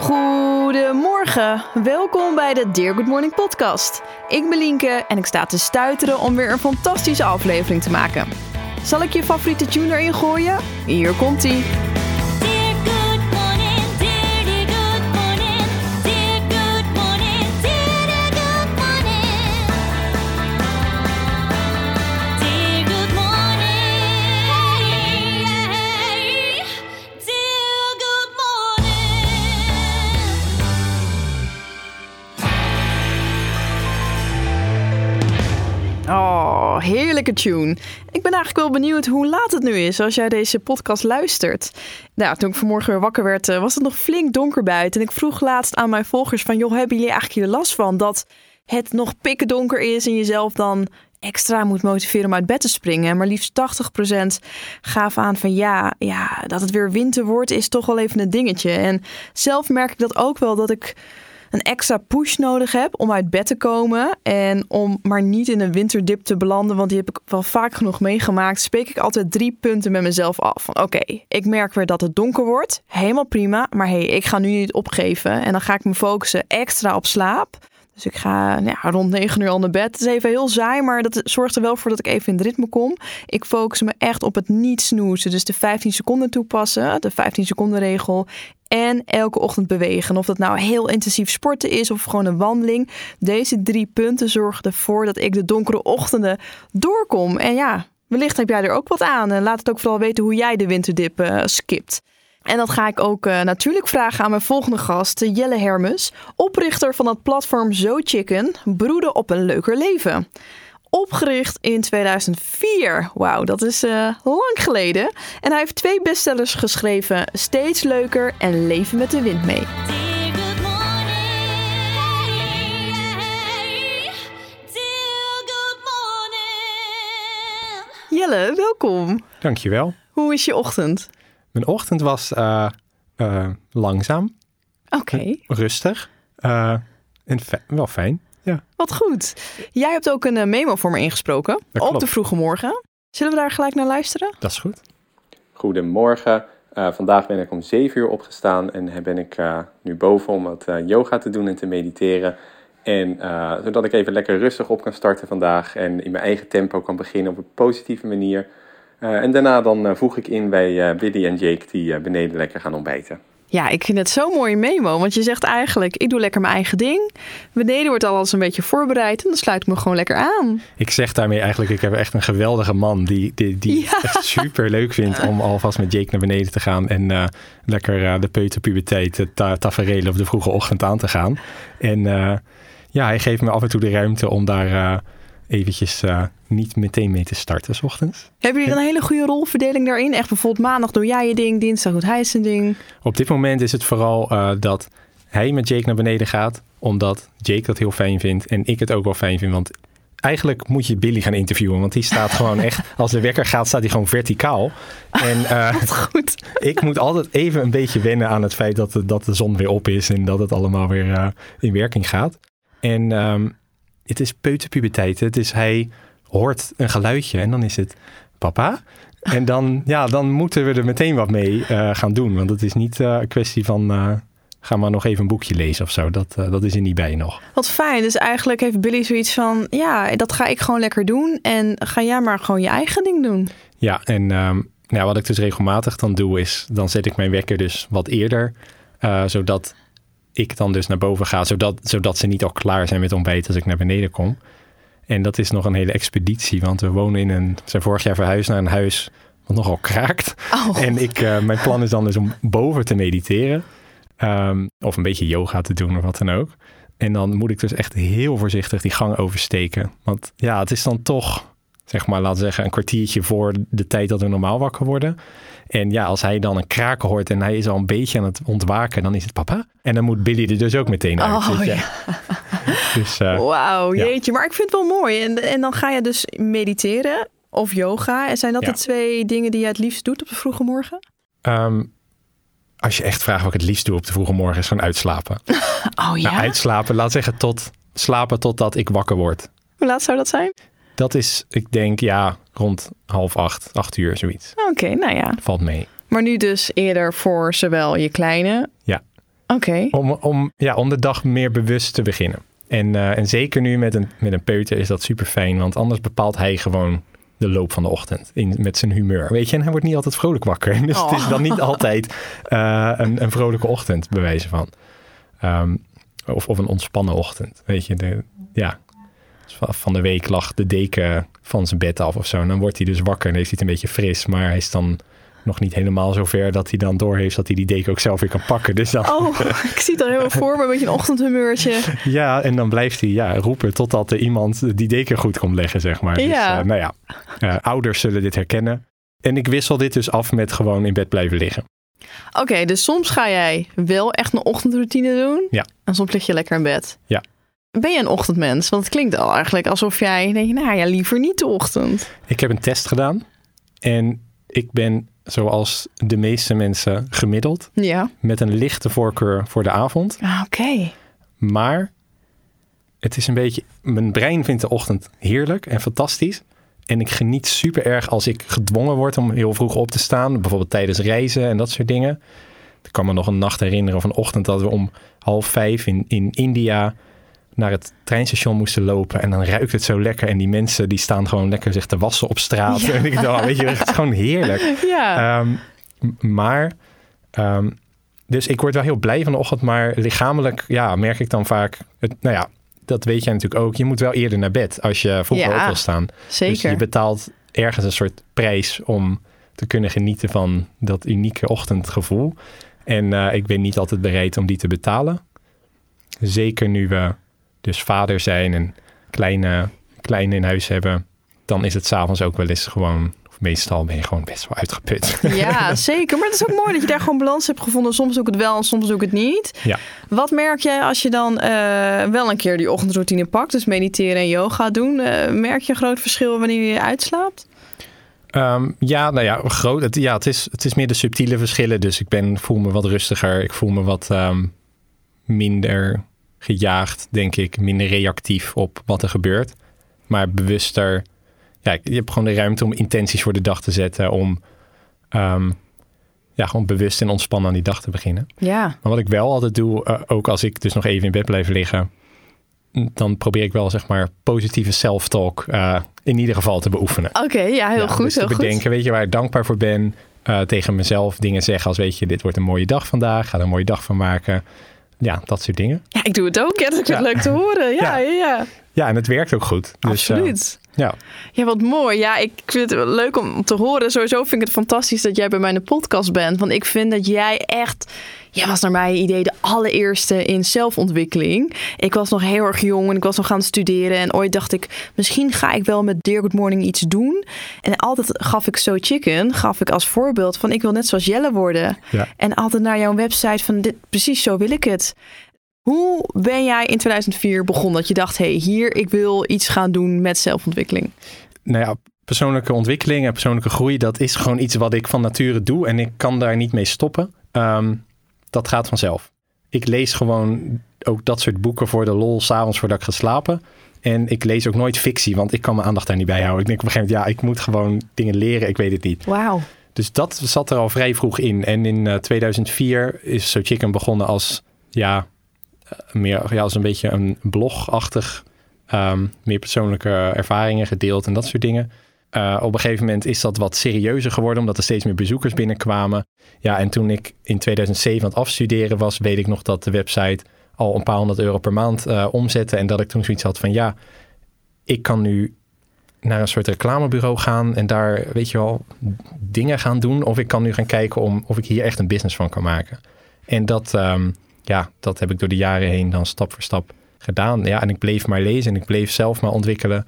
Goedemorgen, welkom bij de Dear Good Morning podcast. Ik ben Lienke en ik sta te stuiteren om weer een fantastische aflevering te maken. Zal ik je favoriete tune erin gooien? Hier komt Ik ben eigenlijk wel benieuwd hoe laat het nu is als jij deze podcast luistert. Nou, toen ik vanmorgen weer wakker werd, eh, was het nog flink donker buiten. En ik vroeg laatst aan mijn volgers van, joh, hebben jullie eigenlijk hier last van dat het nog pikken donker is en jezelf dan extra moet motiveren om uit bed te springen. Maar liefst 80% gaf aan van ja, ja, dat het weer winter wordt is toch wel even een dingetje. En zelf merk ik dat ook wel dat ik een extra push nodig heb om uit bed te komen. En om maar niet in een winterdip te belanden, want die heb ik wel vaak genoeg meegemaakt. Spreek ik altijd drie punten met mezelf af. Van oké, ik merk weer dat het donker wordt. Helemaal prima. Maar hey, ik ga nu niet opgeven. En dan ga ik me focussen extra op slaap. Dus ik ga ja, rond 9 uur al naar bed. Het is even heel saai, maar dat zorgt er wel voor dat ik even in het ritme kom. Ik focus me echt op het niet snoezen. Dus de 15 seconden toepassen, de 15 seconden regel. En elke ochtend bewegen. Of dat nou heel intensief sporten is of gewoon een wandeling. Deze drie punten zorgen ervoor dat ik de donkere ochtenden doorkom. En ja, wellicht heb jij er ook wat aan. En laat het ook vooral weten hoe jij de winterdip eh, skipt. En dat ga ik ook uh, natuurlijk vragen aan mijn volgende gast, Jelle Hermes, oprichter van het platform Zo Chicken, broeden op een leuker leven. Opgericht in 2004. Wauw, dat is uh, lang geleden. En hij heeft twee bestsellers geschreven: Steeds leuker en Leven met de wind mee. Jelle, welkom. Dankjewel. Hoe is je ochtend? Mijn ochtend was eh, eh, langzaam, Oké, rustig eh, en fi- wel fijn. Ja, wat goed. Jij hebt ook een memo voor me ingesproken Dat op klopt. de vroege morgen. Zullen we daar gelijk naar luisteren? dat is goed. Goedemorgen. Eh, vandaag ben ik om 7 uur opgestaan en ben ik eh, nu boven om wat eh, yoga te doen en te mediteren. En eh, zodat ik even lekker rustig op kan starten vandaag en in mijn eigen tempo kan beginnen op een positieve manier. Eh, en daarna dan eh, voeg ik in bij eh, Billy en Jake die eh, beneden lekker gaan ontbijten. Ja, ik vind het zo'n mooie memo. Want je zegt eigenlijk, ik doe lekker mijn eigen ding. Beneden wordt alles een beetje voorbereid. En dan sluit ik me gewoon lekker aan. Ik zeg daarmee eigenlijk, ik heb echt een geweldige man die, die, die Ja. echt super leuk vindt om alvast met Jake naar beneden te gaan en eh, lekker eh, de peuterpuberteit, de ta tafereel of de vroege ochtend aan te gaan. En eh, ja, hij geeft me af en toe de ruimte om daar eh, eventjes eh, niet meteen mee te starten, s ochtends. Hebben jullie een hele goede rolverdeling daarin? Echt bijvoorbeeld maandag doe jij je ding, dinsdag doet hij zijn ding. Op dit moment is het vooral eh, dat hij met Jake naar beneden gaat, omdat Jake dat heel fijn vindt en ik het ook wel fijn vind. Want eigenlijk moet je Billy gaan interviewen, want die staat gewoon echt, als de wekker gaat, staat hij gewoon verticaal. En eh, Goed. ik moet altijd even een beetje wennen aan het feit dat de, dat de zon weer op is en dat het allemaal weer in werking gaat. En ehm, het is peuterpuberteit. Het is hij hoort een geluidje en dan is het papa. En dan, ja, dan moeten we er meteen wat mee eh, gaan doen. Want het is niet eh, een kwestie van eh, ga maar nog even een boekje lezen of zo. Dat, dat is er niet bij nog. Wat fijn. Dus eigenlijk heeft Billy zoiets van, ja, dat ga ik gewoon lekker doen. En ga jij maar gewoon je eigen ding doen. Ja, en ehm, nou, wat ik dus regelmatig dan doe is, dan zet ik mijn wekker dus wat eerder. zodat ik dan dus naar boven ga, zodat, zodat ze niet al klaar zijn met ontbijt als ik naar beneden kom. En dat is nog een hele expeditie, want we wonen in een, we zijn vorig jaar verhuisd naar een huis wat nogal kraakt. Oh. En ik, eh, mijn plan is dan dus om boven te mediteren. Ehm, of een beetje yoga te doen of wat dan ook. En dan moet ik dus echt heel voorzichtig die gang oversteken. Want ja, het is dan toch, zeg maar, laten we zeggen, een kwartiertje voor de tijd dat we normaal wakker worden. En ja, als hij dan een kraken hoort en hij is al een beetje aan het ontwaken, dan is het papa. En dan moet Billy er dus ook meteen uit. Oh, dus, ja. dus eh, Wauw, ja. jeetje. Maar ik vind het wel mooi. En, en dan ga je dus mediteren of yoga. En zijn dat Ja. de twee dingen die je het liefst doet op de vroege morgen? ehm, als je echt vraagt wat ik het liefst doe op de vroege morgen, is gewoon uitslapen. Oh ja? Nou, uitslapen, laat zeggen tot slapen totdat ik wakker word. Hoe laat zou dat zijn? Dat is, ik denk, ja, rond half acht, acht uur, zoiets. Oké, nou ja. Valt mee. Maar nu dus eerder voor zowel je kleine Ja. Oké. Om, om, ja, om de dag meer bewust te beginnen. En, eh, en zeker nu met een, met een peuter is dat super fijn. Want anders bepaalt hij gewoon de loop van de ochtend. In, met zijn humeur. Weet je, en hij wordt niet altijd vrolijk wakker. Dus het is dan niet altijd eh, een, een vrolijke ochtend, bij wijze van. Ehm, of, of een ontspannen ochtend. Weet je, de, ja. Dus van- de week lag de deken van zijn bed af of zo. En dan wordt hij dus wakker en heeft hij het een beetje fris. Maar hij is dan nog niet helemaal zover dat hij dan doorheeft dat hij die deken ook zelf weer kan pakken. Dus dan, Oh, ik zie het al helemaal voor me. Een beetje een ochtendhumeurtje. Ja, en dan blijft hij ja, roepen totdat er iemand die deken goed komt leggen, zeg maar. Dus, Ja. eh, nou ja, eh, ouders zullen dit herkennen. En ik wissel dit dus af met gewoon in bed blijven liggen. Oké, dus soms ga jij wel echt een ochtendroutine doen. Ja. En soms lig je lekker in bed. Ja. Ben je een ochtendmens? Want het klinkt al eigenlijk alsof jij denk je, nou ja, liever niet de ochtend. Ik heb een test gedaan en ik ben, zoals de meeste mensen, gemiddeld Ja. met een lichte voorkeur voor de avond. Ah, Oké. Maar het is een beetje, mijn brein vindt de ochtend heerlijk en fantastisch. En ik geniet super erg als ik gedwongen word om heel vroeg op te staan. Bijvoorbeeld tijdens reizen en dat soort dingen. Ik kan me nog een nacht herinneren of een ochtend dat we om half vijf in, in India naar het treinstation moesten lopen. En dan ruikt het zo lekker. En die mensen die staan gewoon lekker zich te wassen op straat. Ja. En ik dacht, weet je, het is gewoon heerlijk. Ja. Ehm, maar, ehm, dus ik word wel heel blij van de ochtend, maar lichamelijk, ja, merk ik dan vaak, het, nou ja, dat weet jij natuurlijk ook. Je moet wel eerder naar bed als je vroeger Ja, op wil staan. Dus Zeker. je betaalt ergens een soort prijs om te kunnen genieten van dat unieke ochtendgevoel. En eh, ik ben niet altijd bereid om die te betalen. Zeker nu we dus vader zijn en kleine, kleine in huis hebben, dan is het s'avonds ook wel eens gewoon, meestal ben je gewoon best wel uitgeput. Ja, zeker. Maar het is ook mooi dat je daar gewoon balans hebt gevonden. Soms doe ik het wel en soms doe ik het niet. Ja. Wat merk jij als je dan eh, wel een keer die ochtendroutine pakt? Dus mediteren en yoga doen. Eh, merk je een groot verschil wanneer je uitslaapt? Ehm, ja, nou ja, groot. Het, ja, het, is, het is meer de subtiele verschillen. Dus ik ben, voel me wat rustiger. Ik voel me wat ehm, minder gejaagd, denk ik. Minder reactief op wat er gebeurt. Maar bewuster. Ja, je hebt gewoon de ruimte om intenties voor de dag te zetten. Om ehm, ja, gewoon bewust en ontspannen aan die dag te beginnen. Ja. Maar wat ik wel altijd doe, eh, ook als ik dus nog even in bed blijf liggen, dan probeer ik wel zeg maar positieve self-talk eh, in ieder geval te beoefenen. Oké, ja, heel Ja, goed. dus te bedenken, goed. weet je waar ik dankbaar voor ben. eh, tegen mezelf dingen zeggen als weet je, dit wordt een mooie dag vandaag. Ga er een mooie dag van maken. Ja, dat soort dingen. Ja, ik doe het ook. Ja, dat is Ja. leuk te horen. Ja, Ja. ja, en het werkt ook goed. Dus, eh, Absoluut. ja. Ja, wat mooi. Ja, ik vind het leuk om te horen. Sowieso vind ik het fantastisch dat jij bij mij in de podcast bent. Want ik vind dat jij echt... Jij was naar mijn idee de allereerste in zelfontwikkeling. Ik was nog heel erg jong en ik was nog aan het studeren. En ooit dacht ik, misschien ga ik wel met Dear Good Morning iets doen. En altijd gaf ik So Chicken, gaf ik als voorbeeld van... ik wil net zoals Jelle worden. Ja. En altijd naar jouw website van, dit, precies zo wil ik het. Hoe ben jij in 2004 begonnen? Dat je dacht, hé, hey, hier, ik wil iets gaan doen met zelfontwikkeling. Nou ja, persoonlijke ontwikkeling en persoonlijke groei, dat is gewoon iets wat ik van nature doe. En ik kan daar niet mee stoppen. Ehm, dat gaat vanzelf. Ik lees gewoon ook dat soort boeken voor de lol, s'avonds voordat ik ga slapen. En ik lees ook nooit fictie, want ik kan mijn aandacht daar niet bij houden. Ik denk op een gegeven moment, ja, ik moet gewoon dingen leren, ik weet het niet. Wauw. Dus dat zat er al vrij vroeg in. En in eh, 2004 is So Chicken begonnen als, ja, eh, meer, ja, als een beetje een blogachtig, ehm, meer persoonlijke ervaringen gedeeld en dat soort dingen. Eh, op een gegeven moment is dat wat serieuzer geworden, omdat er steeds meer bezoekers binnenkwamen. Ja, en toen ik in 2007 aan het afstuderen was, weet ik nog dat de website al een paar honderd euro per maand eh, omzette. En dat ik toen zoiets had van, ja, ik kan nu naar een soort reclamebureau gaan en daar, weet je wel, dingen gaan doen. Of ik kan nu gaan kijken om, of ik hier echt een business van kan maken. En dat, ehm, ja, dat heb ik door de jaren heen dan stap voor stap gedaan. Ja, en ik bleef maar lezen en ik bleef zelf maar ontwikkelen.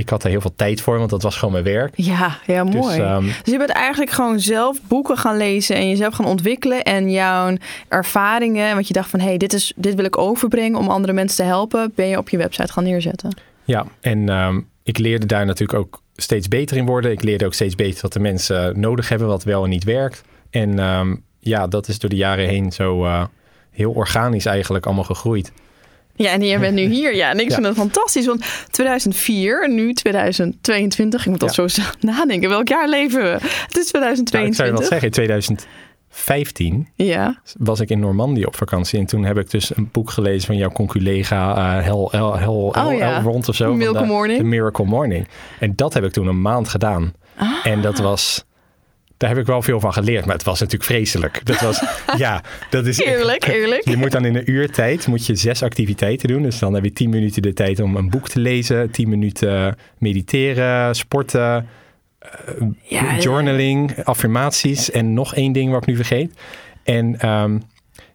Ik had er heel veel tijd voor, want dat was gewoon mijn werk. Ja, ja, mooi. Dus, ehm, Dus je bent eigenlijk gewoon zelf boeken gaan lezen en jezelf gaan ontwikkelen en jouw ervaringen, wat je dacht van hé, hey, dit, is, dit wil ik overbrengen om andere mensen te helpen, ben je op je website gaan neerzetten. Ja, en ehm, ik leerde daar natuurlijk ook steeds beter in worden. Ik leerde ook steeds beter wat de mensen nodig hebben, wat wel en niet werkt. En ehm, ja, dat is door de jaren heen zo eh, heel organisch eigenlijk allemaal gegroeid. Ja, en jij bent nu hier. Ja, en ik vind het fantastisch, want 2004, nu 2022, ik moet dat zo nadenken, welk jaar leven we? Het is Nou, ik zou je 2022. wat zeggen, in 2000, 15 Ja. was ik in Normandië op vakantie. En toen heb ik dus een boek gelezen van jouw conculega uh, Hel, Hel, Hel, Hel, Oh ja. Elrond of zo. Miracle de, Morning. de Miracle Morning. En dat heb ik toen een maand gedaan. En dat was... Daar heb ik wel veel van geleerd, maar het was natuurlijk vreselijk. Dat was, ja, dat is Eerlijk, eerlijk. Je moet dan in een uur tijd moet je zes activiteiten doen. Dus dan heb je tien minuten de tijd om een boek te lezen, tien minuten mediteren, sporten, Ja, journaling, affirmaties en nog één ding wat ik nu vergeet. En ehm,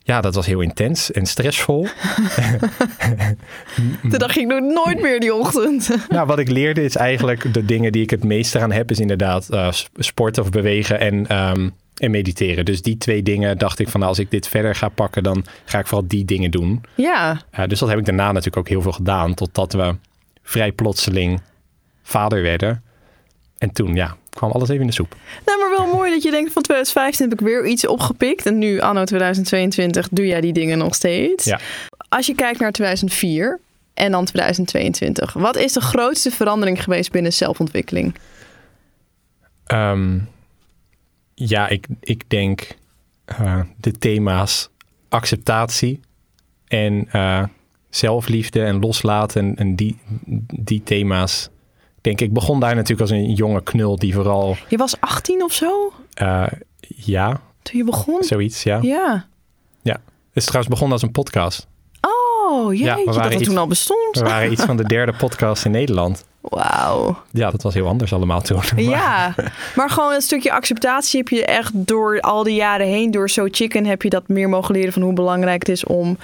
ja, dat was heel intens en stressvol. Toen dacht ik, doe nooit meer die ochtend. nou, wat ik leerde is eigenlijk de dingen die ik het meest eraan heb, is inderdaad eh, sporten of bewegen en, ehm, en mediteren. Dus die twee dingen dacht ik van nou, als ik dit verder ga pakken, dan ga ik vooral die dingen doen. Ja, Uh, dus dat heb ik daarna natuurlijk ook heel veel gedaan, totdat we vrij plotseling vader werden. En toen, ja, kwam alles even in de soep. nou, maar wel mooi dat je denkt van 2015 heb ik weer iets opgepikt. En nu, anno 2022, doe jij die dingen nog steeds. Ja. Als je kijkt naar 2004 en dan 2022. Wat is de grootste verandering geweest binnen zelfontwikkeling? Ehm, ja, ik, ik denk eh, de thema's acceptatie en eh, zelfliefde en loslaten en, en die, die thema's. Denk ik begon daar natuurlijk als een jonge knul die vooral, Je was 18 of zo eh, ja, toen je begon? zoiets, ja. Ja. Het is trouwens begonnen als een podcast. Oh, jeetje, we dat waren het iets- toen al bestond. We waren iets van de derde podcast in Nederland. Wauw. Ja, dat was heel anders allemaal toen. Ja, maar gewoon een stukje acceptatie heb je echt door al die jaren heen, door So Chicken, heb je dat meer mogen leren van hoe belangrijk het is om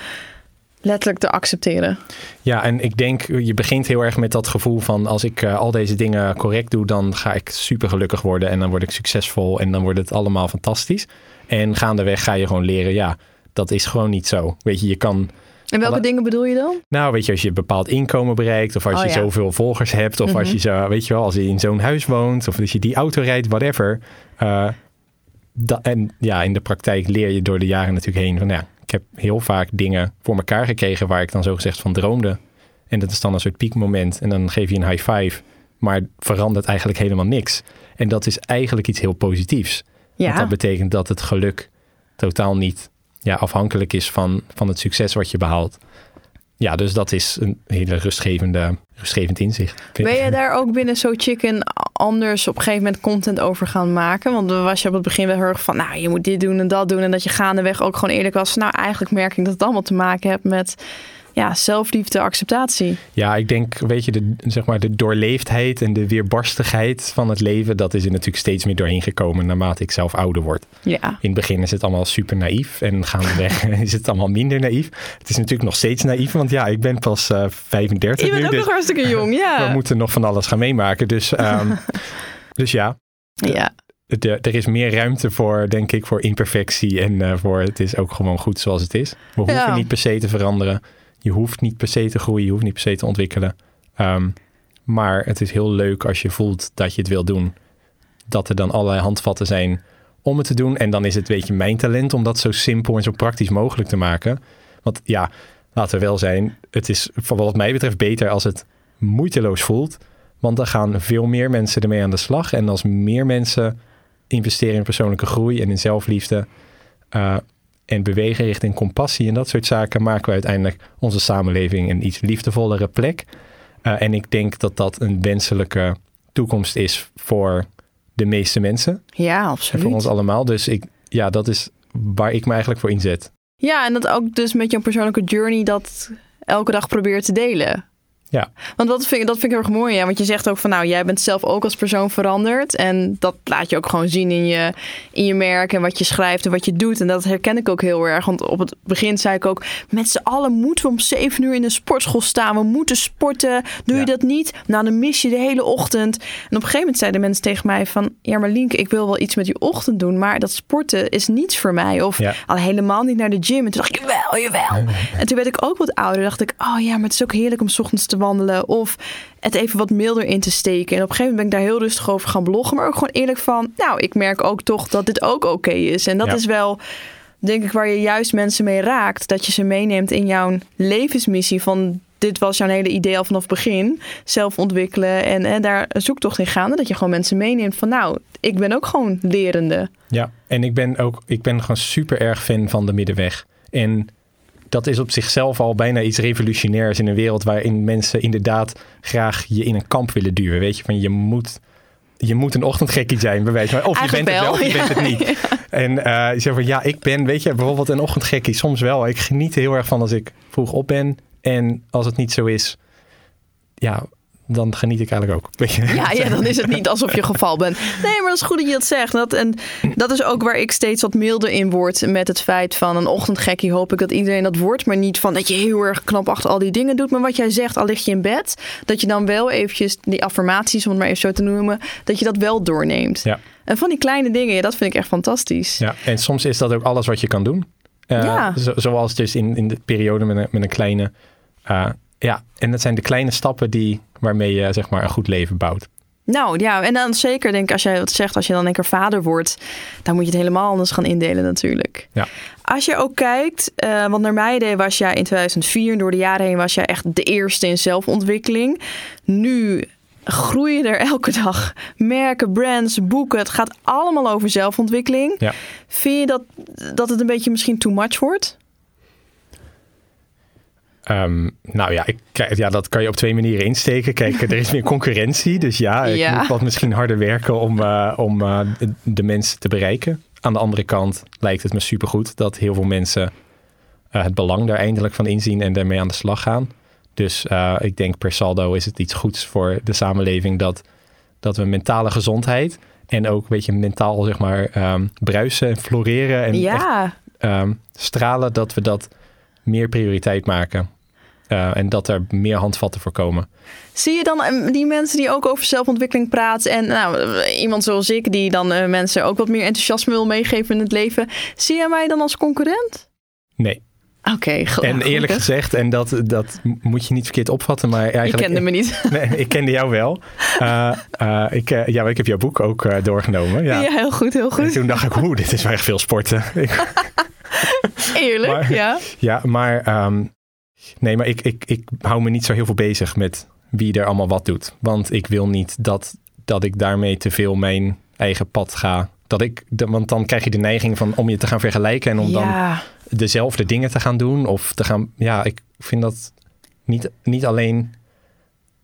letterlijk te accepteren. Ja, en ik denk, je begint heel erg met dat gevoel van als ik eh, al deze dingen correct doe, dan ga ik super gelukkig worden en dan word ik succesvol en dan wordt het allemaal fantastisch. En gaandeweg ga je gewoon leren, ja, dat is gewoon niet zo. Weet je, je kan, En welke Alle- dingen bedoel je dan? nou weet je, als je een bepaald inkomen bereikt of als Oh, je ja. zoveel volgers hebt of als je zo, weet je wel, als je in zo'n huis woont of als je die auto rijdt, whatever. Eh, en ja, in de praktijk leer je door de jaren natuurlijk heen van, ja, ik heb heel vaak dingen voor elkaar gekregen waar ik dan zogezegd van droomde. En dat is dan een soort piekmoment en dan geef je een high five, maar verandert eigenlijk helemaal niks. En dat is eigenlijk iets heel positiefs. Want dat betekent dat het geluk totaal niet ja, afhankelijk is van, van het succes wat je behaalt. Ja, dus dat is een hele rustgevende, rustgevend inzicht. ben je daar ook binnen So Chicken anders op een gegeven moment content over gaan maken? Want was je op het begin wel heel erg van, nou, je moet dit doen en dat doen. En dat je gaandeweg ook gewoon eerlijk was. Nou, eigenlijk merk ik dat het allemaal te maken heeft met ja, zelfliefde, acceptatie. Ja, ik denk, weet je, de, zeg maar, de doorleefdheid en de weerbarstigheid van het leven, dat is er natuurlijk steeds meer doorheen gekomen naarmate ik zelf ouder word. Ja, In het begin is het allemaal super naïef en gaandeweg is het allemaal minder naïef. Het is natuurlijk nog steeds naïef, want ja, ik ben pas eh 35 je bent nu, ook dus nog hartstikke jong, ja. we moeten nog van alles gaan meemaken. Dus, ehm, dus ja, Ja, de, er is meer ruimte voor, denk ik, voor imperfectie en eh, voor het is ook gewoon goed zoals het is. We hoeven Ja. niet per se te veranderen. Je hoeft niet per se te groeien, je hoeft niet per se te ontwikkelen. Ehm, maar het is heel leuk als je voelt dat je het wil doen. Dat er dan allerlei handvatten zijn om het te doen. En dan is het, weet je, mijn talent om dat zo simpel en zo praktisch mogelijk te maken. Want ja, laten we wel zijn, het is voor wat mij betreft beter als het moeiteloos voelt. Want dan gaan veel meer mensen ermee aan de slag. En als meer mensen investeren in persoonlijke groei en in zelfliefde. eh, en bewegen richting compassie en dat soort zaken, maken we uiteindelijk onze samenleving een iets liefdevollere plek. Eh, en ik denk dat dat een wenselijke toekomst is voor de meeste mensen ja en voor absoluut. ons allemaal. Dus ik, ja, dat is waar ik me eigenlijk voor inzet. Ja, en dat ook dus met jouw persoonlijke journey dat elke dag probeert te delen. Ja. Want dat vind, ik, dat vind ik heel erg mooi. Ja. Want je zegt ook van nou, jij bent zelf ook als persoon veranderd. En dat laat je ook gewoon zien in je, in je merk en wat je schrijft en wat je doet. En dat herken ik ook heel erg. Want op het begin zei ik ook, met z'n allen moeten we om zeven uur in de sportschool staan. We moeten sporten. Doe je dat niet? Nou, dan mis je de hele ochtend. En op een gegeven moment zeiden mensen tegen mij van... Ja, maar Lienke, ik wil wel iets met die ochtend doen. Maar dat sporten is niets voor mij. Of Ja. al helemaal niet naar de gym. En toen dacht ik, jawel, jawel. En toen werd ik ook wat ouder. dacht ik, oh ja, maar het is ook heerlijk om 's ochtends te wandelen. Of het even wat milder in te steken. En op een gegeven moment ben ik daar heel rustig over gaan bloggen. Maar ook gewoon eerlijk van, nou, ik merk ook toch dat dit ook oké is. En dat Ja. is wel, denk ik, waar je juist mensen mee raakt. Dat je ze meeneemt in jouw levensmissie van dit was jouw hele idee al vanaf het begin. Zelf ontwikkelen en, en daar een zoektocht in gaande. Dat je gewoon mensen meeneemt van nou, ik ben ook gewoon lerende. Ja, en ik ben ook ik ben gewoon super erg fan van de middenweg. En dat is op zichzelf al bijna iets revolutionairs in een wereld waarin mensen inderdaad graag je in een kamp willen duwen. Weet je, van je moet, je moet een ochtendgekkie zijn, bij wijze van. Of je bent het wel, of je bent het niet. En eh je zegt van ja, ik ben, weet je, bijvoorbeeld een ochtendgekkie soms wel. Ik geniet er heel erg van als ik vroeg op ben. En als het niet zo is, ja, dan geniet ik eigenlijk ook. Weet je? Ja, ja, dan is het niet alsof je geval bent. Nee, maar dat is goed dat je dat zegt. Dat, en dat is ook waar ik steeds wat milder in word met het feit van een ochtendgekkie. Hoop ik dat iedereen dat wordt, maar niet van dat je heel erg knap achter al die dingen doet. Maar wat jij zegt, al lig je in bed, dat je dan wel eventjes die affirmaties, om het maar even zo te noemen, dat je dat wel doorneemt. Ja. En van die kleine dingen, ja, dat vind ik echt fantastisch. Ja, en soms is dat ook alles wat je kan doen. Eh, Ja. zo- zoals dus in, in de periode met een, met een kleine. eh, ja, en dat zijn de kleine stappen die, waarmee je zeg maar een goed leven bouwt. Nou ja, en dan zeker denk ik, als jij wat zegt, als je dan een keer vader wordt, dan moet je het helemaal anders gaan indelen natuurlijk. Ja. Als je ook kijkt, eh, want naar mijn idee was jij in 2004, door de jaren heen was jij echt de eerste in zelfontwikkeling. Nu groeien er elke dag merken, brands, boeken. Het gaat allemaal over zelfontwikkeling. Ja. Vind je dat, dat het een beetje misschien too much wordt? Ehm, nou ja, ik, ja, dat kan je op twee manieren insteken. Kijk, er is meer concurrentie. Dus ja, ik Ja. moet wat misschien harder werken om, eh, om eh, de, mensen te bereiken. Aan de andere kant lijkt het me supergoed dat heel veel mensen eh, het belang daar eindelijk van inzien en daarmee aan de slag gaan. Dus ik denk per saldo is het iets goeds voor de samenleving dat, dat we mentale gezondheid en ook een beetje mentaal zeg maar ehm, bruisen en floreren en echt ja, ehm, stralen, dat we dat meer prioriteit maken. Eh, en dat er meer handvatten voor komen. Zie je dan eh, die mensen die ook over zelfontwikkeling praten en nou, iemand zoals ik die dan eh, mensen ook wat meer enthousiasme wil meegeven in het leven, zie jij mij dan als concurrent? Nee. Oké, gel- En eerlijk gezegd, en dat, dat moet je niet verkeerd opvatten, maar Je eigenlijk... kende me niet. Nee, ik kende jou wel. Eh, ik, ja, ik heb jouw boek ook doorgenomen. Ja. Ja. heel goed, heel En goed. toen dacht ik, oeh, dit is wel echt veel sporten. Eerlijk, Maar- ja. ja, maar ehm, nee, maar ik, ik, ik hou me niet zo heel veel bezig met wie er allemaal wat doet. Want ik wil niet dat, dat ik daarmee te veel mijn eigen pad ga. Dat ik, de- want dan krijg je de neiging van om je te gaan vergelijken en om dan dezelfde dingen te gaan doen. Of te gaan, ja, ik vind dat niet, niet alleen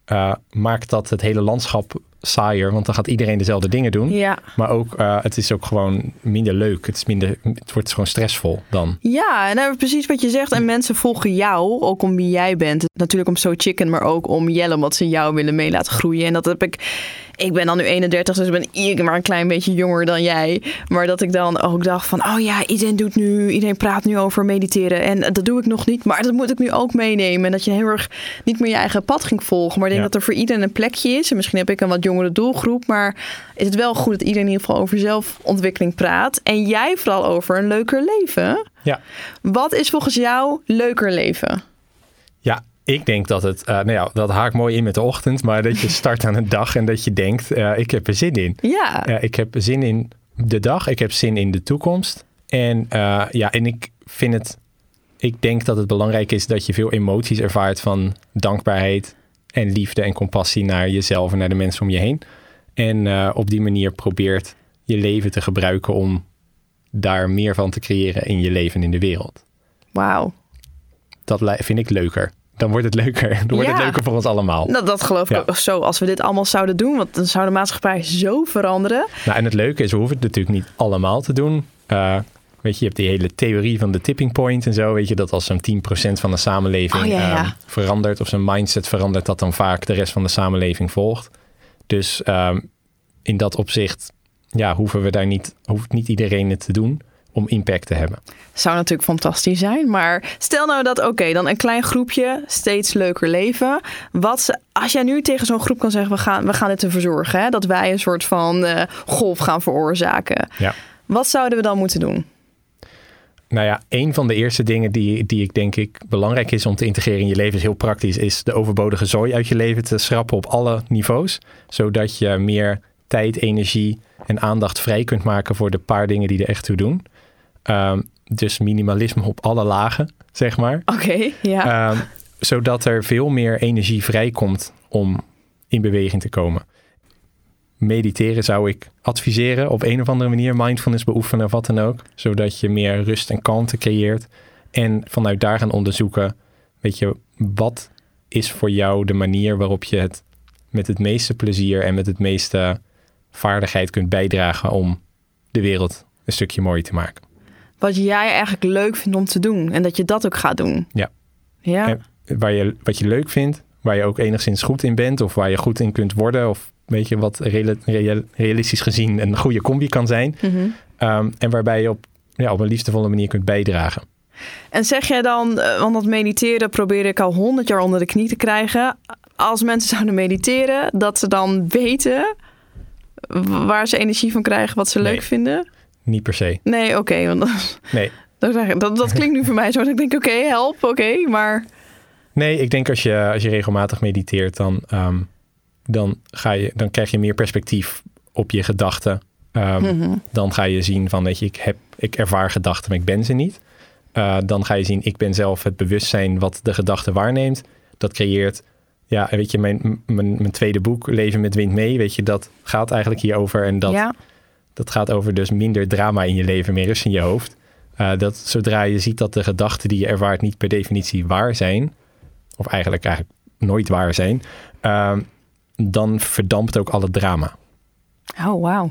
eh, maakt dat het hele landschap saaier, want dan gaat iedereen dezelfde dingen doen. ja. Maar ook, eh, het is ook gewoon minder leuk. Het, is minder, het wordt gewoon stressvol dan. Ja, nou, precies wat je zegt. En mensen volgen jou, ook om wie jij bent. Natuurlijk om So Chicken, maar ook om Jelle, omdat ze jou willen mee laten groeien. En dat heb ik... Ik ben dan nu 31, dus ik ben ik maar een klein beetje jonger dan jij. Maar dat ik dan ook dacht van... Oh ja, iedereen doet nu... Iedereen praat nu over mediteren. En dat doe ik nog niet, maar dat moet ik nu ook meenemen. En dat je heel erg niet meer je eigen pad ging volgen. Maar ik denk Ja. dat er voor iedereen een plekje is. En misschien heb ik een wat jongere doelgroep. Maar is het wel goed dat iedereen in ieder geval over zelfontwikkeling praat. En jij vooral over een leuker leven. Ja. Wat is volgens jou leuker leven? Ja, ik denk dat het, eh, nou ja, dat haakt mooi in met de ochtend, maar dat je start aan een dag en dat je denkt, eh, ik heb er zin in. Ja, ik heb zin in de dag, ik heb zin in de toekomst. En eh, ja, en ik vind het, ik denk dat het belangrijk is dat je veel emoties ervaart van dankbaarheid en liefde en compassie naar jezelf en naar de mensen om je heen. En op die manier probeert je leven te gebruiken om daar meer van te creëren in je leven en in de wereld. wauw. Dat vind ik leuker. Dan wordt het leuker. Dan wordt het leuker voor ons allemaal. Nou, dat geloof ik Ja. ook zo. Als we dit allemaal zouden doen, want dan zou de maatschappij zo veranderen. Nou, en het leuke is, we hoeven het natuurlijk niet allemaal te doen. Eh, weet je, je hebt die hele theorie van de tipping point en zo. Weet je, dat als zo'n 10% van de samenleving Oh, ja, ehm, verandert of zijn mindset verandert, dat dan vaak de rest van de samenleving volgt. Dus ehm, in dat opzicht ja, hoeven we daar niet, hoeft niet iedereen het te doen om impact te hebben. Zou natuurlijk fantastisch zijn. Maar stel nou dat, oké, dan een klein groepje, steeds leuker leven. Wat, ze- als jij nu tegen zo'n groep kan zeggen, we gaan, we gaan dit ervoor zorgen. Hè, dat wij een soort van eh, golf gaan veroorzaken. Ja. Wat zouden we dan moeten doen? Nou ja, een van de eerste dingen die, die ik denk ik belangrijk is om te integreren in je leven, is heel praktisch, is de overbodige zooi uit je leven te schrappen op alle niveaus. Zodat je meer tijd, energie en aandacht vrij kunt maken voor de paar dingen die er echt toe doen. Ehm, dus minimalisme op alle lagen, zeg maar. Oké, ja. Ehm, zodat er veel meer energie vrijkomt om in beweging te komen. Mediteren zou ik adviseren op een of andere manier, mindfulness beoefenen of wat dan ook, zodat je meer rust en kalmte creëert. En vanuit daar gaan onderzoeken, weet je, wat is voor jou de manier waarop je het met het meeste plezier en met het meeste vaardigheid kunt bijdragen om de wereld een stukje mooier te maken. Wat jij eigenlijk leuk vindt om te doen. En dat je dat ook gaat doen. Ja. Ja. En waar je, wat je leuk vindt, waar je ook enigszins goed in bent of waar je goed in kunt worden of weet je wat reali- real- realistisch gezien een goede combi kan zijn. Mhm. Ehm, en waarbij je op, ja, op een liefdevolle manier kunt bijdragen. En zeg jij dan, eh, want dat mediteren probeer ik al honderd jaar onder de knie te krijgen. Als mensen zouden mediteren, dat ze dan weten waar ze energie van krijgen, wat ze Nee. leuk vinden? Niet per se. Nee, oké. want dat, Nee. dat, dat, dat klinkt nu voor mij zo. Dat ik denk, oké, help, oké. maar Nee, ik denk als je, als je regelmatig mediteert, dan, ehm, dan, ga je, dan krijg je meer perspectief op je gedachten. Ehm, Mhm. Dan ga je zien van, weet je, ik, heb, ik ervaar gedachten, maar ik ben ze niet. Eh, dan ga je zien, ik ben zelf het bewustzijn wat de gedachte waarneemt. Dat creëert, ja, weet je, mijn, mijn tweede boek, Leven met Wind Mee, weet je, dat gaat eigenlijk hierover. En dat, ja. Dat gaat over dus minder drama in je leven, meer rust in je hoofd. Eh, dat zodra je ziet dat de gedachten die je ervaart niet per definitie waar zijn, of eigenlijk, eigenlijk nooit waar zijn, ehm, dan verdampt ook alle drama. Oh, wauw.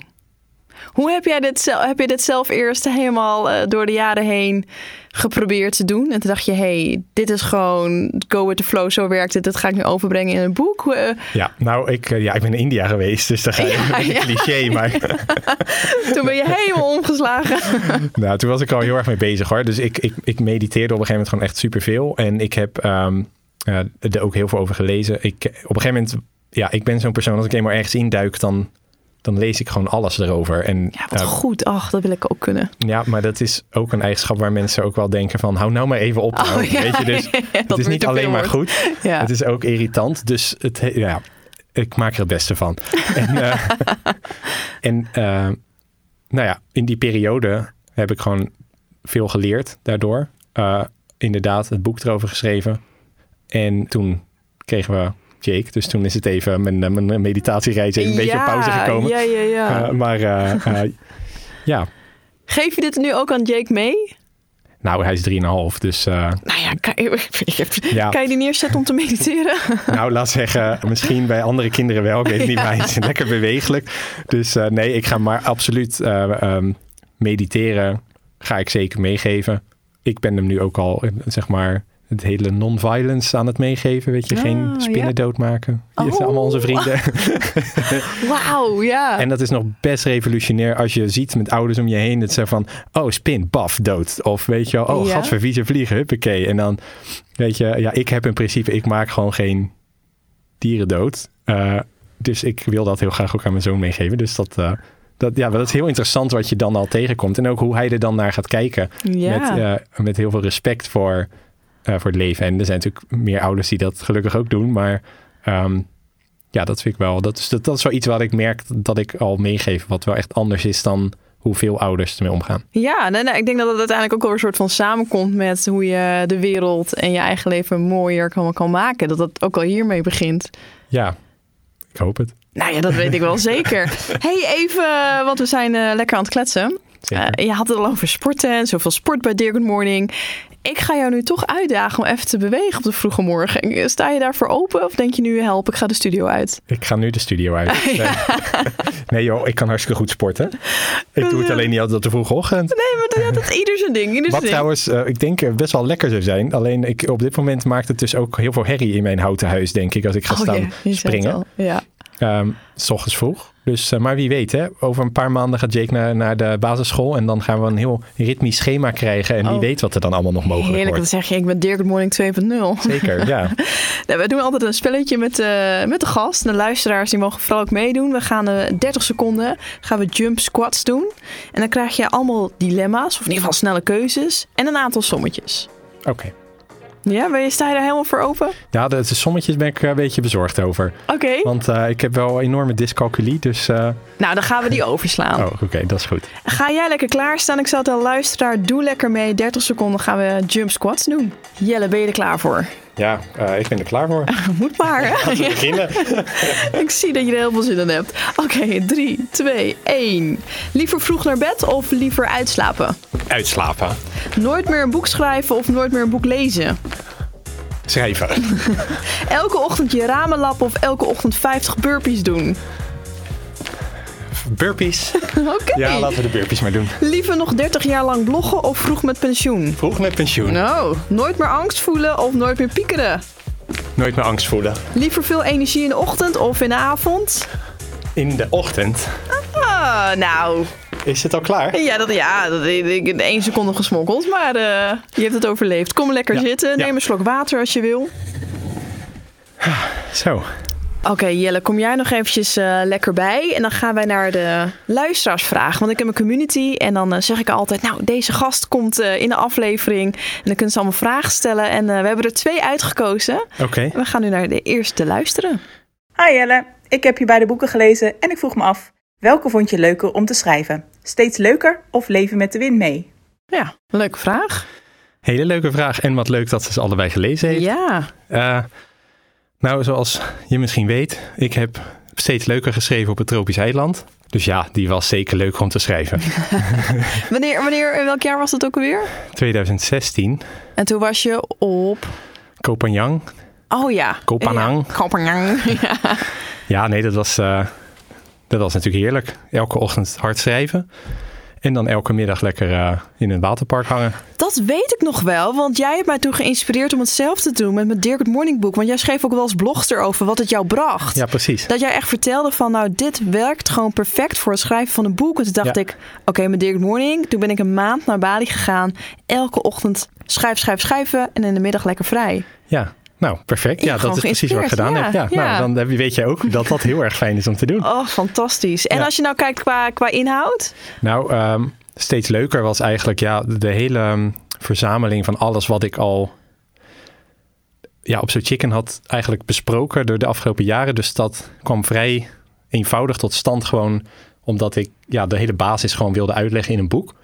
Hoe heb jij dit, zelf, heb je dit zelf eerst helemaal eh, door de jaren heen geprobeerd te doen? En toen dacht je, hey, dit is gewoon go with the flow, zo werkt het. Dat ga ik nu overbrengen in een boek. Eh, Ja, nou, ik, eh, ja, ik ben in India geweest, dus dan ga je Ja, een beetje ja. cliché, maar toen ben je helemaal omgeslagen. nou, toen was ik al heel erg mee bezig hoor. Dus ik, ik, ik mediteerde op een gegeven moment gewoon echt superveel. En ik heb ehm, eh, er ook heel veel over gelezen. Ik, op een gegeven moment, ja, ik ben zo'n persoon, als ik eenmaal ergens induik, dan, dan lees ik gewoon alles erover. En Ja, wat eh, goed. Ach, dat wil ik ook kunnen. Ja, maar dat is ook een eigenschap waar mensen ook wel denken van... hou nou maar even op. nou. Oh, ja, Weet je, dus ja, het is niet alleen maar wordt. goed. Ja. Het is ook irritant. Dus het, he- ja, ik maak er het beste van. en eh, en eh, nou ja, in die periode heb ik gewoon veel geleerd daardoor. Inderdaad, het boek erover geschreven. En toen kregen we Jake. Dus toen is het even mijn, eh, mijn meditatiereis even een beetje op pauze gekomen. Ja, ja, ja. Eh, maar eh, ja, Geef je dit nu ook aan Jake mee? nou hij is 3,5. Dus eh, Nou ja, kan je, Ja. kan je die neerzetten om te mediteren? Nou, laat zeggen, misschien bij andere kinderen wel. Ik weet niet, maar hij is lekker bewegelijk. Dus nee, ik ga maar absoluut eh, ehm, mediteren. Ga ik zeker meegeven. Ik ben hem nu ook al, zeg maar, het hele non-violence aan het meegeven. Weet je, Ah, geen ja. spinnen doodmaken. Die zijn Oh. allemaal onze vrienden. Wauw, ja. En dat is nog best revolutionair als je ziet met ouders om je heen. Dat ze van, oh, spin, baf, dood. Of weet je wel, oh, Ja. gadvervieze vliegen, huppakee. En dan, weet je, ja, ik heb in principe, ik maak gewoon geen dieren dood. Eh, dus ik wil dat heel graag ook aan mijn zoon meegeven. Dus dat, eh, dat, ja, dat is heel interessant wat je dan al tegenkomt. En ook hoe hij er dan naar gaat kijken. ja. Met, eh, met heel veel respect voor, eh, voor het leven. En er zijn natuurlijk meer ouders die dat gelukkig ook doen. Maar ehm, ja, dat vind ik wel. Dat is, dat, dat is wel iets wat ik merk dat ik al meegeef. Wat wel echt anders is dan hoeveel ouders ermee omgaan. Ja, nee, nee, ik denk dat het uiteindelijk ook wel een soort van samenkomt met hoe je de wereld en je eigen leven mooier kan, kan maken. Dat dat ook al hiermee begint. Ja, ik hoop het. Nou ja, dat weet ik wel zeker. hey, even, want we zijn eh, lekker aan het kletsen. Eh, je had het al over sporten en zoveel sport bij Dear Good Morning. Ik ga jou nu toch uitdagen om even te bewegen op de vroege morgen. Sta je daarvoor open of denk je nu, help, ik ga de studio uit? ik ga nu de studio uit. Nee. nee joh, ik kan hartstikke goed sporten. Ik doe het alleen niet altijd op de vroege ochtend. Nee, maar dat, dat ieder zijn ding. Ieder Wat ding. trouwens, eh, ik denk eh, best wel lekker zou zijn. Alleen ik, op dit moment maakt het dus ook heel veel herrie in mijn houten huis, denk ik, als ik ga Oh, staan ja, springen. Ja. Ehm, s ochtends vroeg. Dus, eh, maar wie weet, hè, over een paar maanden gaat Jake naar, naar de basisschool. En dan gaan we een heel ritmisch schema krijgen. En wie Oh. weet wat er dan allemaal nog mogelijk Heerlijk, wordt. zeg je. Ik ben Good Morning 2.0. Zeker, ja. Nou, we doen altijd een spelletje met, eh, met de gast. De luisteraars die mogen vooral ook meedoen. We gaan eh 30 seconden gaan we jump squats doen. En dan krijg je allemaal dilemma's, of in ieder geval snelle keuzes. En een aantal sommetjes. Oké. Ja, ben je, sta je daar helemaal voor open? Ja, de, de sommetjes ben ik een beetje bezorgd over. Oké. Want eh, ik heb wel enorme dyscalculie. Dus, eh, Nou, dan gaan we die overslaan. oh, oké, dat is goed. Ga jij lekker klaarstaan? Ik zal het al luisteraar, doe lekker mee. 30 seconden gaan we jump squats doen. Jelle, ben je er klaar voor? Ja, eh, ik ben er klaar voor. Moet maar, hè? We beginnen. Ik zie dat je er heel veel zin in hebt. Oké, 3, 2, 1. Liever vroeg naar bed of liever uitslapen? Uitslapen. Nooit meer een boek schrijven of nooit meer een boek lezen? Schrijven. Elke ochtend je ramen lappen of elke ochtend 50 burpees doen? Burpees. Oké. Ja, laten we de burpees maar doen. Liever nog 30 jaar lang bloggen of vroeg met pensioen? Vroeg met pensioen. Nou, nooit meer angst voelen of nooit meer piekeren? Nooit meer angst voelen. Liever veel energie in de ochtend of in de avond? In de ochtend. Ah, nou, Is het al klaar? ja, dat, ja, dat ik in één seconde gesmokkeld, maar eh, je hebt het overleefd. Kom lekker Ja, zitten, neem ja. een slok water als je wil. Zo. Oké, Jelle, kom jij nog eventjes eh, lekker bij. En dan gaan wij naar de luisteraarsvraag. Want ik heb een community en dan eh, zeg ik altijd... nou, deze gast komt eh, in de aflevering. En dan kunnen ze allemaal vragen stellen. En eh, we hebben er twee uitgekozen. Oké. We gaan nu naar de eerste luisteren. Hi Jelle, ik heb je beide boeken gelezen en ik vroeg me af, welke vond je leuker om te schrijven? Steeds leuker of leven met de wind mee? Ja, leuke vraag. Hele leuke vraag. En wat leuk dat ze ze allebei gelezen heeft. Ja, Eh, nou, zoals je misschien weet, ik heb steeds leuker geschreven op het tropisch eiland. Dus ja, die was zeker leuk om te schrijven. wanneer, wanneer, in welk jaar was dat ook alweer? 2016, En toen was je op... Kopenhagen. Oh ja. Kopenhagen. Ja. Ja, nee, dat was, eh, dat was natuurlijk heerlijk. Elke ochtend hard schrijven. En dan elke middag lekker eh, in een waterpark hangen. Dat weet ik nog wel, want jij hebt mij toen geïnspireerd om hetzelfde te doen met mijn Dirk het Morning Book. Want jij schreef ook wel eens blogs erover wat het jou bracht. Ja, precies. Dat jij echt vertelde van, nou, dit werkt gewoon perfect voor het schrijven van een boek. En toen dacht Ja. ik, oké, met Dirk het Morning. Toen ben ik een maand naar Bali gegaan. Elke ochtend schrijf, schrijf, schrijven. En in de middag lekker vrij. Ja, nou, perfect. Ja, Ja, dat is precies wat ik gedaan geïnspireerd. heb. Ja, Ja, ja. Nou, dan je- weet je ook dat dat heel erg fijn is om te doen. Oh, fantastisch. En Ja. als je nou kijkt qua, qua inhoud? Nou, ehm, steeds leuker was eigenlijk ja, de hele ehm, verzameling van alles wat ik al ja, op So Chicken had eigenlijk besproken door de afgelopen jaren. Dus dat kwam vrij eenvoudig tot stand gewoon omdat ik ja, de hele basis gewoon wilde uitleggen in een boek.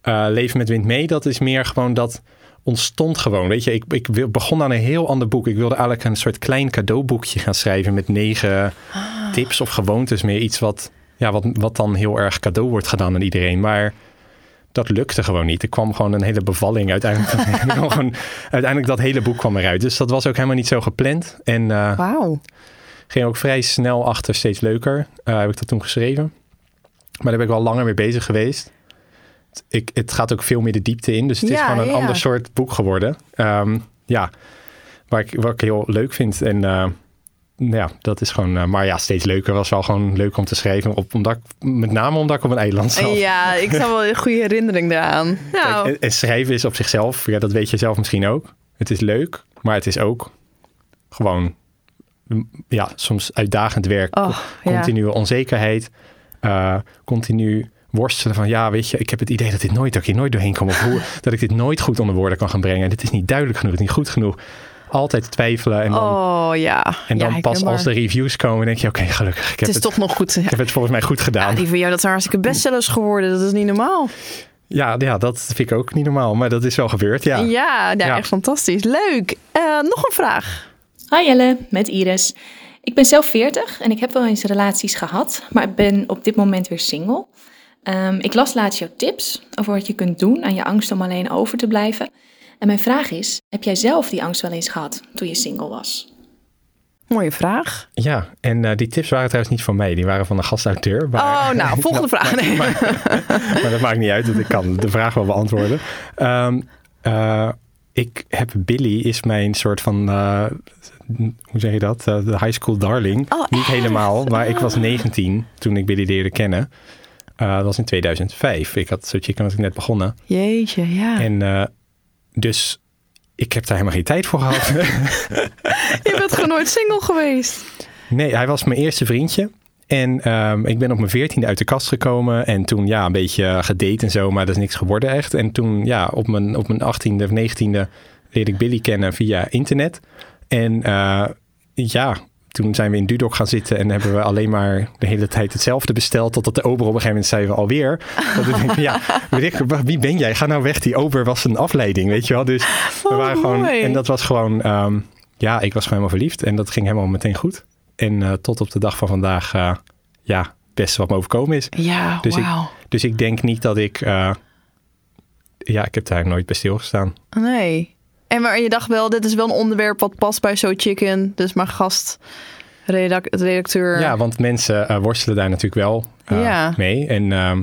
Eh, Leven met wind mee, dat is meer gewoon dat ontstond gewoon. Weet je, ik, ik begon aan een heel ander boek. Ik wilde eigenlijk een soort klein cadeauboekje gaan schrijven met negen tips of gewoontes. Meer iets wat, ja, wat, wat dan heel erg cadeau wordt gedaan aan iedereen. Maar dat lukte gewoon niet. Er kwam gewoon een hele bevalling uiteindelijk. Gewoon, uiteindelijk dat hele boek kwam eruit. Dus dat was ook helemaal niet zo gepland. En eh, Wauw. ging ook vrij snel achter steeds leuker. Eh, heb ik dat toen geschreven. Maar daar ben ik wel langer mee bezig geweest. Ik, het gaat ook veel meer de diepte in. Dus het is gewoon een ja. ander soort boek geworden. Ehm, ja, waar ik, wat ik heel leuk vind. En eh, ja, dat is gewoon... eh, maar ja, steeds leuker was wel gewoon leuk om te schrijven. Op, omdat, ik- met name omdat ik op een eiland zat. Ja, ik heb wel een goede herinnering daaraan. Nou, Kijk, en, en schrijven is op zichzelf, ja, dat weet je zelf misschien ook. Het is leuk, maar het is ook gewoon, mm, ja, soms uitdagend werk. oh, ja. continue onzekerheid, eh, continu worstelen van, ja, weet je, ik heb het idee dat dit nooit, dat ik hier nooit doorheen kom. Of hoe, dat ik dit nooit goed onder woorden kan gaan brengen. Dit is niet duidelijk genoeg, niet goed genoeg. Altijd twijfelen en dan, Oh ja. en dan ja, pas als de reviews komen, denk je, oké, gelukkig. Ik heb Het is het, toch nog goed. ik heb het volgens mij goed gedaan. Ja, die van jou, dat zijn hartstikke bestsellers geworden. Dat is niet normaal. Ja, ja, dat vind ik ook niet normaal, maar dat is wel gebeurd, ja. Ja, ja, Ja. echt fantastisch. Leuk. Eh, nog een vraag. Hi Jelle, met Iris. Ik ben zelf 40 en ik heb wel eens relaties gehad, maar ik ben op dit moment weer single. Ehm, ik las laatst jouw tips over wat je kunt doen aan je angst om alleen over te blijven. En mijn vraag is, heb jij zelf die angst wel eens gehad toen je single was? Mooie vraag. Ja, en eh, die tips waren trouwens niet van mij, die waren van een gastauteur. Maar, Oh, nou, volgende vraag. Nee. maar dat maakt niet uit, want ik kan de vraag wel beantwoorden. Ehm, eh, ik heb Billy, is mijn soort van, eh, hoe zeg je dat? De high school darling. Oh, niet echt? helemaal, maar ik was 19 toen ik Billy leerde kennen. Eh, dat was in 2005. Ik had zo chicken was ik net begonnen. Jeetje, ja. En eh, dus ik heb daar helemaal geen tijd voor gehad. Je bent gewoon nooit single geweest. Nee, hij was mijn eerste vriendje. En ehm, ik ben op mijn veertiende uit de kast gekomen. En toen ja, een beetje gedate en zo, maar dat is niks geworden echt. En toen ja, op mijn, op mijn achttiende of negentiende leerde ik Billy kennen via internet. En eh, ja, toen zijn we in Dudok gaan zitten en hebben we alleen maar de hele tijd hetzelfde besteld. Totdat de ober op een gegeven moment zei we alweer. Dat ik denk, ja, wie ben jij? Ga nou weg. Die ober was een afleiding, weet je wel. Dus we Oh, waren gewoon, en dat was gewoon, ehm, ja, ik was gewoon helemaal verliefd. En dat ging helemaal meteen goed. En eh, tot op de dag van vandaag, eh, ja, best wat me overkomen is. Ja, Dus ik-. Dus ik denk niet dat ik, eh, ja, ik heb daar nooit bij stilgestaan. Nee. En maar je dacht wel, dit is wel een onderwerp wat past bij So Chicken. Dus mijn gast, redac- redacteur. Ja, want mensen eh, worstelen daar natuurlijk wel eh, Ja. mee. En ehm,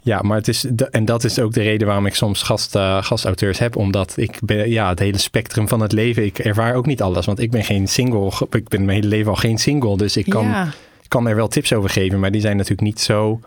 ja, maar het is, en dat is ook de reden waarom ik soms gast, eh, gastauteurs heb. Omdat ik ben, ja, het hele spectrum van het leven, ik ervaar ook niet alles. Want ik ben geen single, ik ben mijn hele leven al geen single. Dus ik kan, Ja. kan er wel tips over geven, maar die zijn natuurlijk niet zo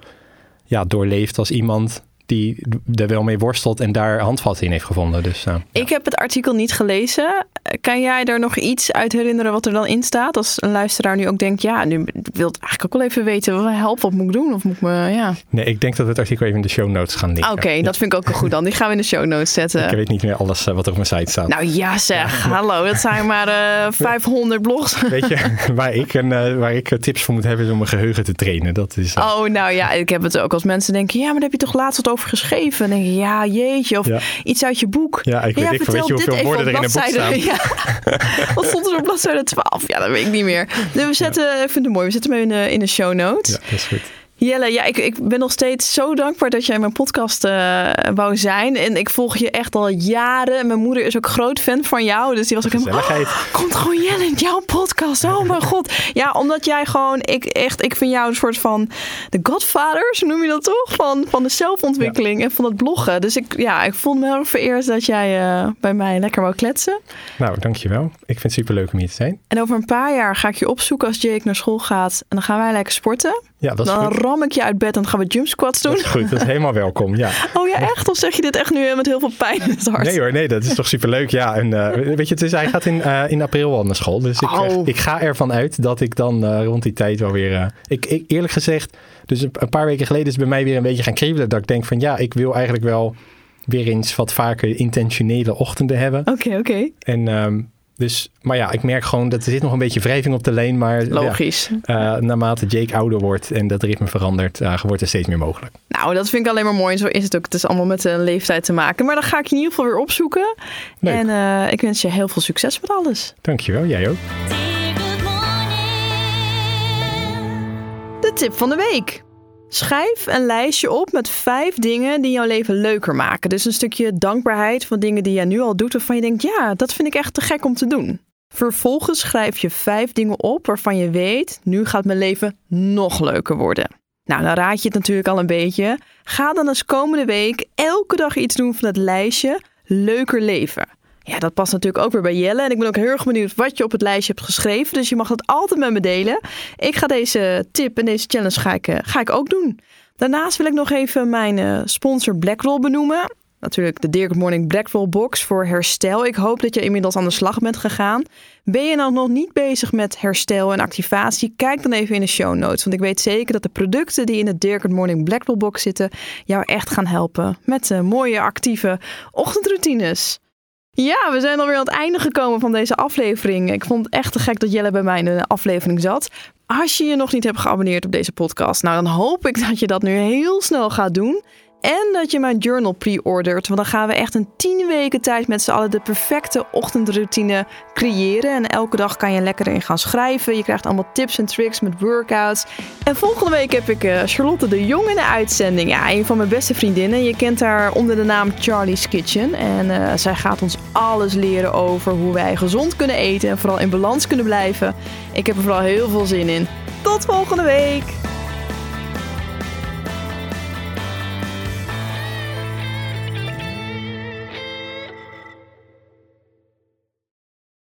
ja, doorleefd als iemand die er wel mee worstelt en daar handvatten in heeft gevonden. Dus ja. Ik heb het artikel niet gelezen. Kan jij er nog iets uit herinneren wat er dan in staat? Als een luisteraar nu ook denkt, ja, nu wil ik eigenlijk ook wel even weten, wat help, wat moet ik doen? Of moet ik me, ja. nee, ik denk dat we het artikel even in de show notes gaan linken. Oké, dat vind ik ook wel goed dan. Die gaan we in de show notes zetten. Ik weet niet meer alles eh, wat er op mijn site staat. Nou ja zeg, hallo, dat zijn maar eh 500 blogs. Weet je, waar ik, een, eh, waar ik tips voor moet hebben is om mijn geheugen te trainen. Dat is, Oh, nou ja, ik heb het ook als mensen denken, ja, maar daar heb je toch laatst wat over geschreven? Dan denk ik, ja, jeetje, of Ja. iets uit je boek. Ja, ik weet- ik weet je hoeveel woorden er in een boek Ja. wat stond er op bladzijde 12? Ja, dat weet ik niet meer. Dus we zetten, ik vind het mooi, we zetten hem in de, in de show notes. ja, dat is goed. Jelle, ja, ik, ik ben nog steeds zo dankbaar dat jij in mijn podcast eh, wou zijn. En ik volg je echt al jaren. Mijn moeder is ook groot fan van jou. Dus die was ook helemaal... "Oh, komt gewoon Jelle in jouw podcast. Oh mijn god. Ja, omdat jij gewoon... Ik, echt, ik vind jou een soort van... De godfather, zo noem je dat toch? Van, van de zelfontwikkeling en van het bloggen. Dus ik, ja, ik vond me heel vereerd dat jij eh, bij mij lekker wou kletsen. Nou, dankjewel. Ik vind het superleuk om hier te zijn. En over een paar jaar ga ik je opzoeken als Jake naar school gaat. En dan gaan wij lekker sporten. Ja, dat is dan goed. Ram ik je uit bed en dan gaan we jump squats doen. Dat is goed. Dat is helemaal welkom. Ja. Oh ja, echt? Of zeg je dit echt nu met heel veel pijn in het hart? Nee hoor, nee, dat is toch superleuk. Ja, en eh, weet je, het is, hij gaat in, eh, in april al naar school. Dus ik, Oh. ik ga ervan uit dat ik dan eh, rond die tijd wel weer... eh, ik, ik, eerlijk gezegd, dus een, paar weken geleden is bij mij weer een beetje gaan kriebelen. Dat ik denk van ja, ik wil eigenlijk wel weer eens wat vaker intentionele ochtenden hebben. Oké, oké. En ehm, dus, maar ja, ik merk gewoon dat er zit nog een beetje wrijving op de lijn. Maar ja, Logisch. eh, naarmate Jake ouder wordt en dat ritme verandert, eh, wordt er steeds meer mogelijk. Nou, dat vind ik alleen maar mooi. En zo is het ook. Het is allemaal met de leeftijd te maken. Maar dan ga ik je in ieder geval weer opzoeken. Leuk. En eh, ik wens je heel veel succes met alles. Dankjewel, jij ook. De tip van de week. Schrijf een lijstje op met vijf dingen die jouw leven leuker maken. Dus een stukje dankbaarheid van dingen die jij nu al doet. Waarvan je denkt, ja, dat vind ik echt te gek om te doen. Vervolgens schrijf je vijf dingen op waarvan je weet, nu gaat mijn leven nog leuker worden. Nou, dan raad je het natuurlijk al een beetje. Ga dan eens komende week elke dag iets doen van het lijstje leuker leven. Ja, dat past natuurlijk ook weer bij Jelle. En ik ben ook heel erg benieuwd wat je op het lijstje hebt geschreven. Dus je mag dat altijd met me delen. Ik ga deze tip en deze challenge ga ik, eh, ga ik ook doen. Daarnaast wil ik nog even mijn eh, sponsor Blackroll benoemen. Natuurlijk de Good Morning Blackroll Box voor herstel. Ik hoop dat je inmiddels aan de slag bent gegaan. Ben je nou nog niet bezig met herstel en activatie? Kijk dan even in de show notes. Want ik weet zeker dat de producten die in de Good Morning Blackroll Box zitten... jou echt gaan helpen met eh, mooie actieve ochtendroutines. Ja, we zijn alweer aan het einde gekomen van deze aflevering. Ik vond het echt te gek dat Jelle bij mij in de aflevering zat. Als je je nog niet hebt geabonneerd op deze podcast, nou dan hoop ik dat je dat nu heel snel gaat doen. En dat je mijn journal pre-ordert. Want dan gaan we echt een 10 weken tijd met z'n allen de perfecte ochtendroutine creëren. En elke dag kan je lekker in gaan schrijven. Je krijgt allemaal tips en tricks met workouts. En volgende week heb ik eh, Charlotte de Jong in de uitzending. Ja, een van mijn beste vriendinnen. Je kent haar onder de naam Charlie's Kitchen. En eh, zij gaat ons alles leren over hoe wij gezond kunnen eten. En vooral in balans kunnen blijven. Ik heb er vooral heel veel zin in. Tot volgende week!